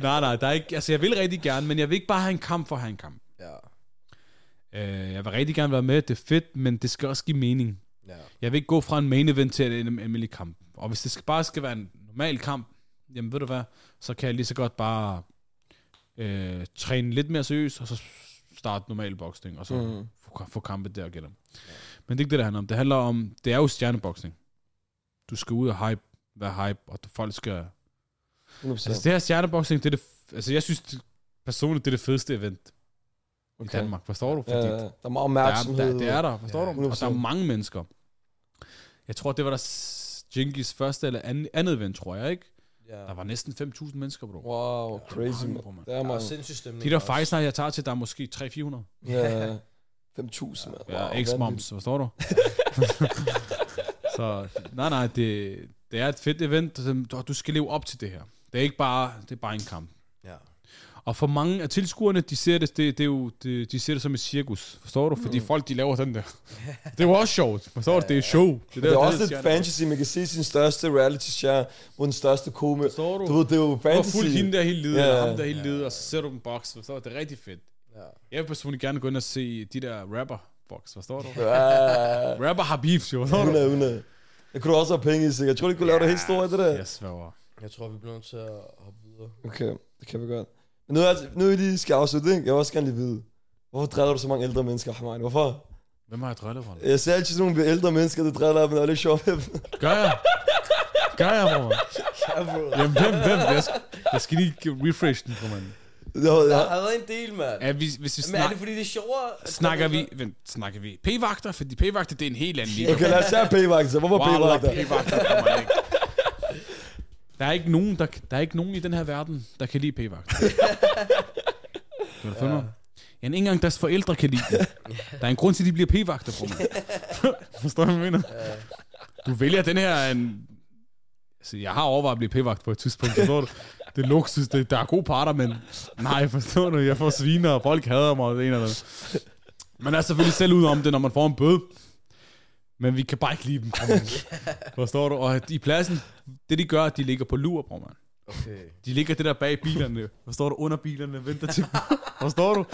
nej, nej, der er ikke, altså jeg vil rigtig gerne, men jeg vil ikke bare have en kamp for at have en kamp. Øh, jeg vil rigtig gerne være med, det er fedt, men det skal også give mening. Ja. Jeg vil ikke gå fra en main event til en almindelig kamp. Og hvis det skal, bare skal være en normal kamp, jamen ved du hvad, så kan jeg lige så godt bare øh, træne lidt mere seriøst, og så starte normal boksning, og så Mm. få, få kampe der og gælder. Ja. Men det er ikke det, det handler om. Det handler om, det er jo stjerneboksning. Du skal ud og hype, være hype, og folk skal... 100%. Altså det her stjerneboksning, det er det... Altså jeg synes det, personligt, det er det fedeste event okay. i Danmark. Forstår du? Ja, ja, der er meget Der opmærksomhed. der, det er der, forstår Ja, du? Og der er 100%. mange mennesker. Jeg tror, det var der s- Jenkins første eller anden, andet event, tror jeg, ikke? ja. Der var næsten 5.000 mennesker, bro. Wow, crazy, mange, man. bro, er Der er mange. sindssygt stemning. De der fights, jeg tager til, der er måske 300-400. Ja, 5.000, mand. Ja, Wow, X-moms, forstår du? så, nej, nej, det, det er et fedt event, du skal leve op til det her. Det er ikke bare, det er bare en kamp. Ja. Og for mange af tilskuerne, de ser det, det, det er jo, det, de ser det som et cirkus, forstår du? Fordi folk, de laver den der. Det er jo også sjovt, forstår du? Det er show. Det Det er også lidt fantasy. Man kan se sin største reality-stjerne mod den største komiker. Forstår du? Du ved, det er jo Du har fantasy. fuldt hende der hele livet, yeah. eller ham der hele livet, og så ser du dem box, forstår du? Det er rigtig fedt. Ja. Jeg vil personligt gerne gå ind og se de der rapper box, forstår du? Ja, Rapper har beef, jo, forstår du? 100, 100. Det kunne du også have penge i, sikkert. Jeg tror, du kunne lave det helt store, det der. Jeg sværger. Jeg tror, vi bliver nødt til at hoppe videre. Okay, det kan vi godt. Men nu er, nu er vi lige skal afslutte, ikke? Jeg vil også gerne lige vide. Hvorfor driller du så mange ældre mennesker, Hamani? Hvorfor? Hvem har jeg drillet for? Jeg ser altid sådan nogle ældre mennesker, der driller, men det er lidt sjovt med dem. Gør jeg? Gør jeg, bror? Ja. Jamen, hvem, hvem? Jeg skal, jeg skal lige refresh den, bror, mand. Det var- Der ja. har været en del, mand. Ja, hvis, hvis vi Men er snak, det fordi, det er sjovere? snakker vi... Vent, snakker vi p-vagter? Fordi p-vagter, det er en helt anden liga. Okay, lad os tage p-vagter. Hvorfor p-vagter? p-vagter kommer ikke. Der er ikke nogen, der, der er ikke nogen i den her verden, der kan lide p-vagter. Kan du følge mig? Ja, ikke engang deres forældre kan lide det. Der er en grund til, at de bliver p-vagter, bror. mand. Forstår du, hvad jeg mener? Du vælger den her... En, altså, jeg har overvejet at blive p-vagt på et tidspunkt, forstår du? Det er luksus, det, der er gode parter, men nej, forstår du? Jeg får sviner, og folk hader mig, og det ene eller andet. Man er selvfølgelig selv ud om det, når man får en bøde. Men vi kan bare ikke lide dem, bror, mand. Forstår du? Og i pladsen, det de gør, de ligger på lur, bror, man. Okay. De ligger det der bag bilerne. Forstår du? Under bilerne, venter til Forstår du?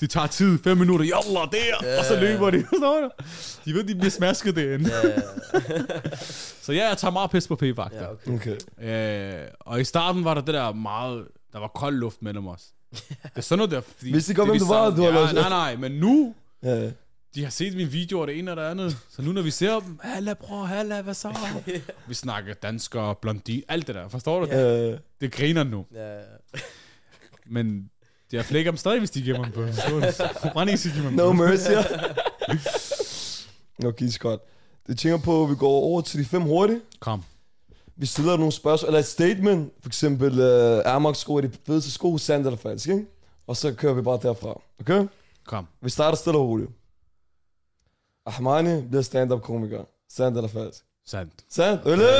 De tager tid, fem minutter, jalla, der, og så løber de, forstår du? De ved, de bliver smasket derinde. Ja, ja, Så ja, jeg tager meget pis på p-vagter. ja, okay. Okay. Øh, og i starten var der det der meget, der var kold luft mellem os. Det er sådan noget der, fordi... Vidste de godt, det hvem du var, du ja, Nej, nej, men nu, Ja. De har set mine videoer, det ene og det andet. Så nu når vi ser dem, halla bror, halla, hvad så? vi snakker dansker, blondin, alt det der, forstår du? Ja. Det griner nu. Ja. Men jeg flækker dem stadig, hvis de giver mig en bøde. Brænd ikke, giver mig No mercy. okay, Scott. Det tænker på, at vi går over til de fem hurtige. Kom. Vi stiller nogle spørgsmål, eller et statement. For eksempel, uh, Air sko er de fedeste sko, sandt eller falsk, ikke? Og så kører vi bare derfra. Okay? Kom. Vi starter stille og roligt. Ahmani bliver stand-up komiker. Sandt eller falsk? Sandt. Sandt? Ølle!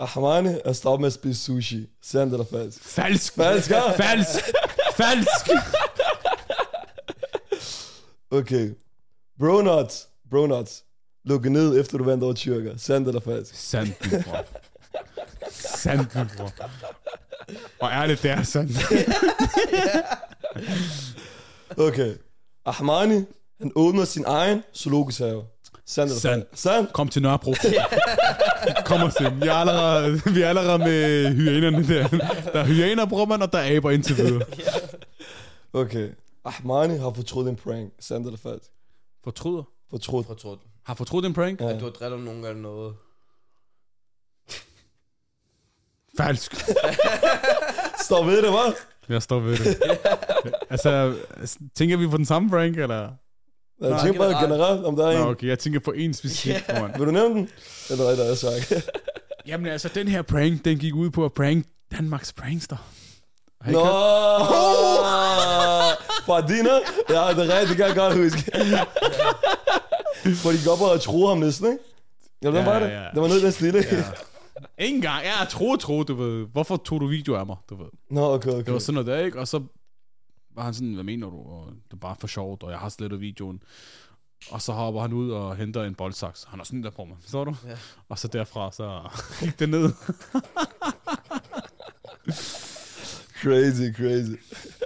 Ahmani er stoppet med at spise sushi. Sandt eller falsk? Falsk. Falsk, ja. Falsk. Falsk. Okay. Bro nuts. Bro nuts. lukket ned, efter du vandt over tyrker. Sandt eller falsk? Sandt, bror. Sandt, bror. Og ærligt, det er sandt. Okay. Ahmani, han åbner sin egen zoologisk have. Sandt. falsk? Sandt? Kom til Nørrebro. Kom og se. Vi er allerede, vi er allerede med hyænerne der. Der er hyæner, bror man, og der er aber indtil videre. Okay. Ahmani har fortrudt en prank. Sandt eller falsk? Fortryder. Fortrudt. Fortrudt. Har fortrudt en prank? Ja. At du har drillet nogen eller noget. Falsk. Står ved det, hva'? Jeg står ved det. altså, tænker vi på den samme prank, eller? Jeg Nej, tænker bare generelt. generelt, om der er Nå, en. okay, jeg tænker på en specifik yeah. one. Vil du nævne den? Eller er det, jeg sagt? Jamen altså, den her prank, den gik ud på at prank Danmarks prankster. I Nå! hørt? Fra dine? Ja, det er rigtigt, det kan jeg godt huske. Hvor de går op og truer ham næsten, ikke? Ja, hvordan Ja, var det? ja. Det var noget, der stille. Ja. Ingen gang. Ja, tro, tro, du ved. Hvorfor tog du video af mig, du ved? Nå, okay, okay. Det var sådan noget der, ikke? Og så var han sådan, hvad mener du? Og det er bare for sjovt, og jeg har slettet videoen. Og så hopper han ud og henter en boldsaks. Han har sådan der på mig, forstår du? Ja. Og så derfra, så gik det ned. Crazy, crazy.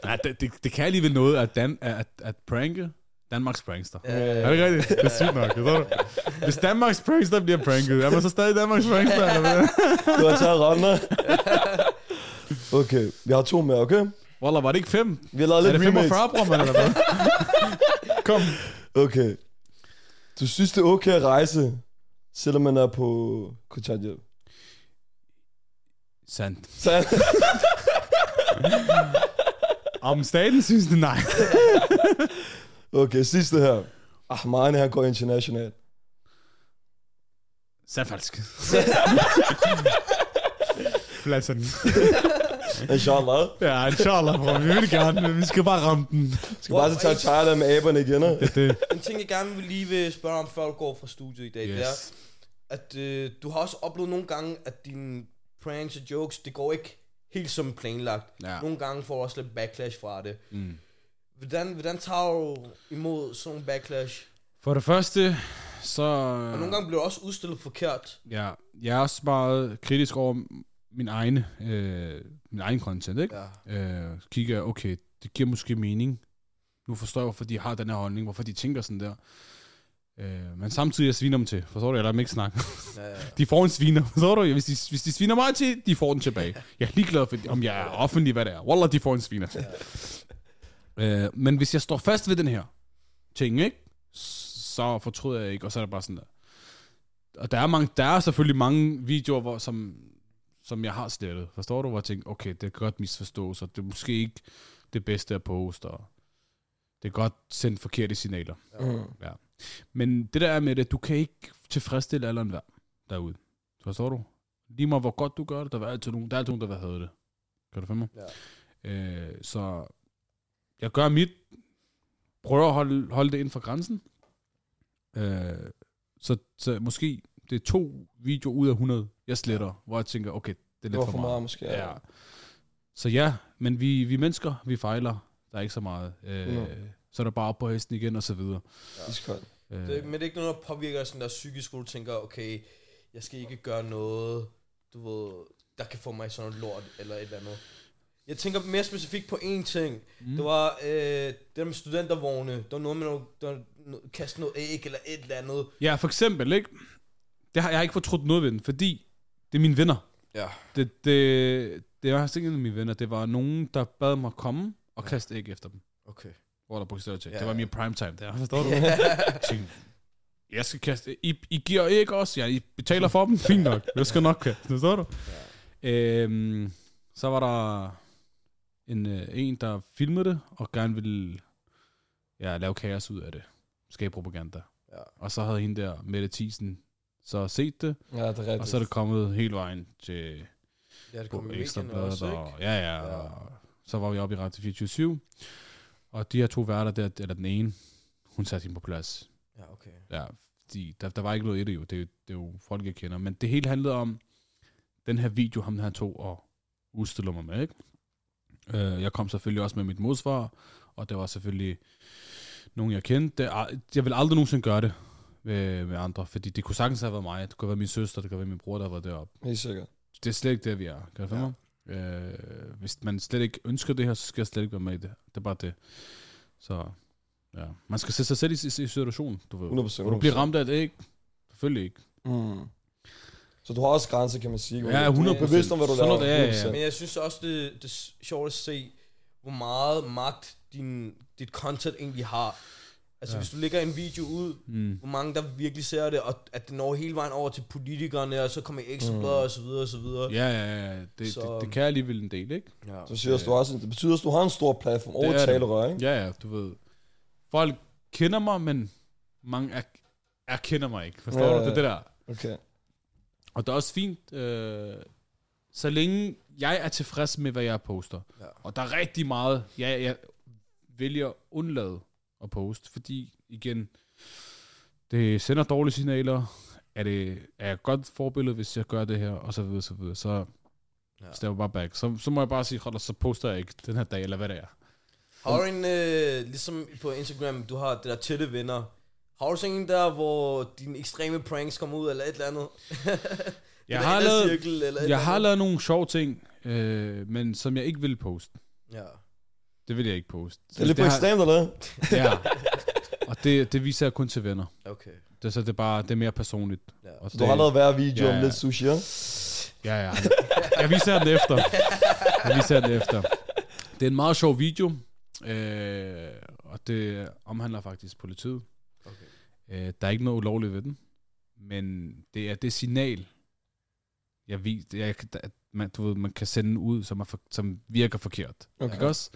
ja, det, det, det, kan alligevel noget at, Dan, at, at pranke Danmarks prankster. Ja. Er det ikke rigtigt? Det er sygt nok, forstår du? Hvis Danmarks prankster bliver pranket, er man så stadig Danmarks prankster, eller hvad? Du har taget render. Okay, vi har to mere, okay? Wallah, var det ikke fem? Vi har lavet Er lidt det remix. 45, bror, man, eller hvad? Kom. Okay. Du synes, det er okay at rejse, selvom man er på kontanthjælp? Sandt. Sandt. Om staten synes det nej. Okay, sidste her. Ahmani, han går international. Sandt falsk. Pladsen. Inshallah. Ja, inshallah, bror. Vi vil gerne, men vi skal bare ramme den. Skal bare tage Thailand med aberne igen? Det, det. En ting, jeg gerne vil lige vil spørge om, før du går fra studiet i dag, yes. det er, at øh, du har også oplevet nogle gange, at dine pranks og jokes, det går ikke helt som planlagt. Ja. Nogle gange får du også lidt backlash fra det. Mm. Hvordan, hvordan tager du imod sådan nogle backlash? For det første, så... Og nogle gange bliver du også udstillet forkert. Ja, jeg er også meget kritisk over min egen, øh, min egen content, ikke? Ja. Øh, kigger, okay, det giver måske mening. Nu forstår jeg, hvorfor de har den her holdning, hvorfor de tænker sådan der. Øh, men samtidig jeg sviner dem til, forstår du? Jeg lader dem ikke snakke. Ja, ja. De får en sviner, forstår du? Hvis de, hvis de sviner mig til, de får den tilbage. Jeg er ligeglad, for, om jeg er offentlig, hvad det er. Wallah, de får en sviner til. Øh, men hvis jeg står fast ved den her ting, ikke? så fortryder jeg ikke, og så er det bare sådan der. Og der er, mange, der er selvfølgelig mange videoer, hvor, som, som jeg har slettet. Forstår du? Hvor jeg tænker, okay, det kan godt misforstås, og det er måske ikke det bedste at poste, og det er godt sendt forkerte signaler. Mm. Ja. Men det der er med det, du kan ikke tilfredsstille alle enhver derude. Forstår du? Lige meget hvor godt du gør det, der er altid nogen, der er altid nogen, der vil have det. Kan du finde mig? Ja. Øh, så jeg gør mit, prøver at holde, holde det inden for grænsen. Øh, så, så måske det er to videoer ud af 100, jeg sletter, ja. hvor jeg tænker, okay, det er Det lidt var for, for meget. meget, måske. Ja. Så ja, men vi, vi er mennesker, vi fejler. Der er ikke så meget. Øh, Nå. Så er der bare op på hesten igen, og så videre. Øh, Det, men det er ikke noget, der påvirker sådan der psykisk, hvor du tænker, okay, jeg skal ikke gøre noget, du ved, der kan få mig sådan noget lort, eller et eller andet. Jeg tænker mere specifikt på én ting. Mm. Det var øh, det der med studentervogne. Der var noget med noget, der no- kaste noget æg eller et eller andet. Ja, for eksempel, ikke? Det har, jeg har ikke fortrudt noget ved den, fordi det er mine venner. Ja. Det, det, det var ikke en af mine venner. Det var nogen, der bad mig komme og kaste æg efter dem. Okay. Hvor der bogstaveligt til. Ja, Det var ja. min prime time der, forstår du? Jeg tænkte, jeg skal kaste... I, I giver æg også? Ja, I betaler for dem? Fint nok. Jeg skal nok kaste, forstår du? Øhm, så var der en, øh, en, der filmede det, og gerne ville ja, lave kaos ud af det. Skabe propaganda. Ja. Og så havde hende der, Mette Thiesen, så set det, Ja, det er og så er det kommet hele vejen til Ja, det kom Ekstra Bladet, og, ja, ja, Ja. og så var vi oppe i Radio 24 og de her to værter der, eller den ene, hun satte hende på plads. Ja, okay. Ja, fordi der, der var ikke noget i det jo, det, jo- det er jo folk, jeg kender, men det hele handlede om den her video, ham han tog og udstiller mig med, ikke? Øh, jeg kom selvfølgelig også med mit modsvar, og det var selvfølgelig nogen, jeg kendte. Jeg vil aldrig nogensinde gøre det, med, med andre, fordi det kunne sagtens have været mig, det kunne være min søster, det kunne være min bror, der var deroppe. Helt sikkert. Det er slet ikke det, vi er. Kan du ja. Øh, hvis man slet ikke ønsker det her, så skal jeg slet ikke være med i det. Det er bare det. Så ja, man skal sætte sig selv i, i, i situationen, du ved. 100%. Og du bliver ramt af det, ikke? Selvfølgelig ikke. Mm. Så du har også grænser, kan man sige. Ja, Du 100%. er bevidst om, hvad du Sådan laver. noget, ja, ja, ja. 100%. Men jeg synes også, det, det er sjovt at se, hvor meget magt din, dit content egentlig har. Altså Ja. ja. hvis du lægger en video ud, Mm. hvor mange der virkelig ser det, og at det når hele vejen over til politikerne, og så kommer ekstrabladet og så videre og så videre. Ja, ja, ja. Det, Så- det, det kan alligevel en del, ikke? Ja. Så siger du også, det betyder at du har en stor platform over er talerør, ikke? Ja, ja, du ved. Folk kender mig, men mange er, er kender mig ikke. Forstår Ja, du? ja. Det er det der. Okay. Og det er også fint, øh, så længe jeg er tilfreds med, hvad jeg poster. Ja. Og der er rigtig meget, jeg, jeg vælger undlade at poste, fordi igen, det sender dårlige signaler. Er, det, er jeg godt forbillede, hvis jeg gør det her, og så videre, så videre. Så Ja. ja. step bare back. Så, så må jeg bare sige, hold så poster jeg ikke den her dag, eller hvad det er. Har du en, øh, ligesom på Instagram, du har det der tætte venner. Har du sådan en der, hvor dine ekstreme pranks kommer ud, eller et eller andet? Jeg har, lavet, cirkel, eller jeg har lavet nogle sjove ting, øh, men som jeg ikke vil poste. Ja. Det vil jeg ikke poste. Det er lidt på har- ekstremt, eller? Ja. Og det, det viser jeg kun til venner. Okay. Det, så det er bare det er mere personligt. Ja. Og Så det, du har lavet hver video Ja, om lidt sushi, ja? Ja, ja. Jeg viser den efter. Jeg viser den efter. Det er en meget sjov video, øh, og det omhandler faktisk politiet. Øh, der er ikke noget ulovligt ved den, men det er det signal, jeg vis, jeg, at man, du ved, man kan sende ud, som, er for, som virker forkert. Okay. Ikke også?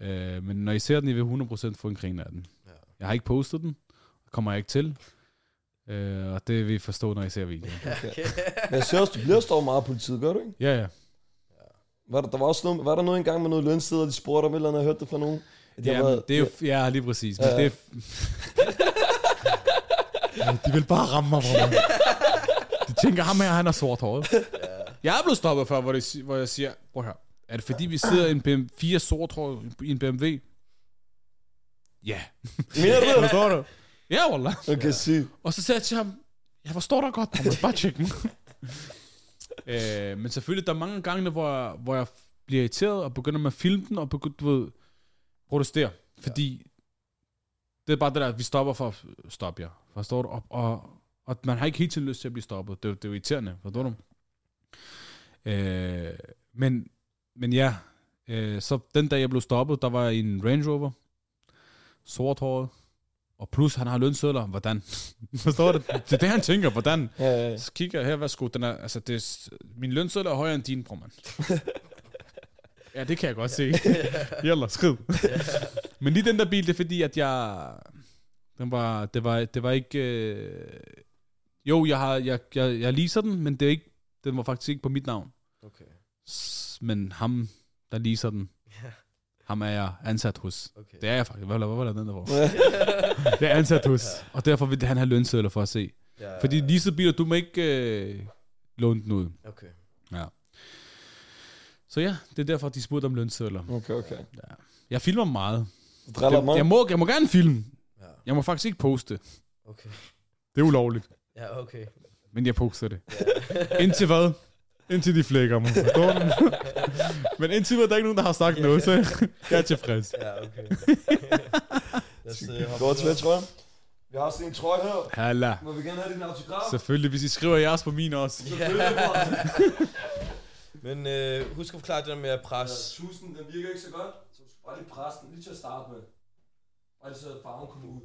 Øh, men når I ser den, I vil 100% få en grin af den. Ja. Jeg har ikke postet den, kommer jeg ikke til. Øh, og det vil I forstå, når I ser videoen. Okay. Men jeg ser også, du bliver stået meget af politiet, gør du ikke? Ja, ja. Var der, der var, også noget, var der noget engang med noget lønsteder, de spurgte om et eller andet, jeg hørte det fra nogen? At Ja, det er jo, ja, lige præcis. Men Ja. det er, Ja, de vil bare ramme mig, bror. De tænker, ham her, han er sort håret. Jeg er blevet stoppet før, hvor, det, hvor jeg siger, prøv her, er det fordi, vi sidder i en BMW, fire sort hår i en BMW? Ja. Mener du det? Forstår du? Ja, wallah. Okay, sig. Og så sagde jeg til ham, jeg forstår dig godt, bror, bare tjek mig. øh, men selvfølgelig, der er mange gange, hvor jeg, hvor jeg bliver irriteret og begynder med at filme den og begynder, du ved, protestere. Fordi det er bare det der, at vi stopper for at stoppe jer. Forstår du? Og, og, og man har ikke helt tiden lyst til at blive stoppet. Det, er jo- det er jo irriterende, forstår du? Øh, men, men ja, øh, så den dag jeg blev stoppet, der var jeg i en Range Rover, sorthåret, og plus han har lønsedler. Hvordan? Forstår du? Det er det, han tænker. Hvordan? Ja, ja, ja. Så kigger jeg her, værsgo. Den er, altså, det er, min lønseddel er højere end din, bror, mand. ja, det kan jeg godt se. Jalla, skrid. Men lige den der bil, det er fordi, at jeg... Den var, det, var, det var ikke... Øh, jo, jeg, har, jeg, jeg, jeg leaser den, men det er ikke, den var faktisk ikke på mit navn. Okay. S- Men ham, der leaser den, Ja. ham er jeg ansat hos. Okay. Det er jeg faktisk. Hvad, hvad var der den der for? det er ansat hos. Og derfor vil han have lønsedler for at se. Ja, Fordi leasede biler, du må ikke øh, låne den ud. Okay. Ja. Så ja, det er derfor, de spurgte om lønsedler. Okay, okay. Jeg filmer meget. Du driller Det, mig. jeg, må, jeg må gerne filme. Ja. Jeg må faktisk ikke poste. Okay. Det er ulovligt. Ja, okay. Men jeg poster det. Indtil hvad? Indtil de flækker mig. Forstår du? Men indtil hvad, der er ikke nogen, der har sagt noget, så jeg er tilfreds. Ja, okay. Har til videre. trøjen. Vi har sådan en trøje her. Halla. Må vi gerne have din autograf? Selvfølgelig, hvis I skriver jeres på min også. Men øh, husk at forklare det der med at presse. Tusen, den virker ikke så godt, bare lige presse den lige til at starte med. Bare lige så at farven kommer ud.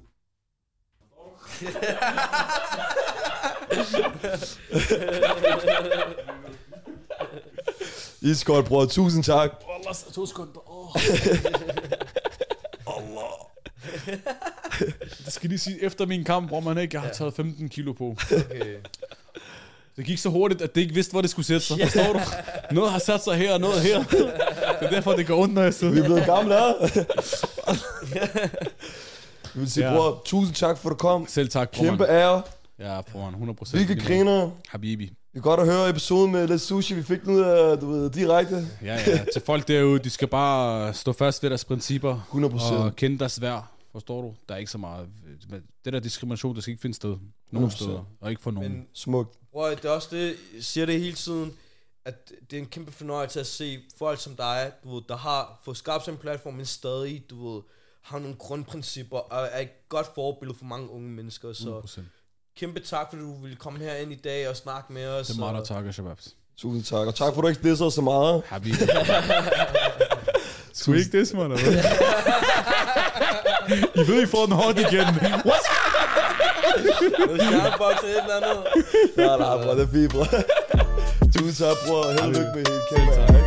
Iskold, bror. Tusind tak. Allah, to sekunder. Oh. Allah. Det skal lige sige, efter min kamp, hvor man ikke har taget 15 kilo på. Okay. Det gik så hurtigt, at det ikke vidste, hvor det skulle sætte sig. Forstår du? Noget har sat sig her, og noget her. Det er derfor, det går ondt, når jeg Vi sidder. er blevet gamle. Vi vil sige, Ja. bror, tusind tak for at du kom. Selv tak, Kæmpe bror, ære. Ja, bror, 100 procent. Hvilke griner. Habibi. Vi kan godt at høre episoden med lidt sushi. Vi fik af, du ved, direkte. Ja, ja. Til folk derude, de skal bare stå fast ved deres principper. 100%. Og kende deres værd. Forstår du? Der er ikke så meget... Det der diskrimination, der skal ikke finde sted. Nogen 100%. steder. Og ikke for nogen. Men Smukt. bror, det er også det, jeg siger det hele tiden, at det er en kæmpe fornøjelse at se folk som dig, du ved, der har fået skabt sig en platform, men stadig, du ved, har nogle grundprincipper, og er et godt forbillede for mange unge mennesker, så 100%. kæmpe tak, fordi du ville komme herind i dag og snakke med os. Det er mig, der takker, Shababs. Tusind tak. Og tak for, at du ikke disser så meget. Habibi. Skulle ikke det, man, eller hvad? I ved, I får den hårdt igen. What's Noget stjerneboks eller et eller andet. Nej, nej, bror. Det er fint, bror. Tusind tak, bror. Held og lykke med hele kæmpe.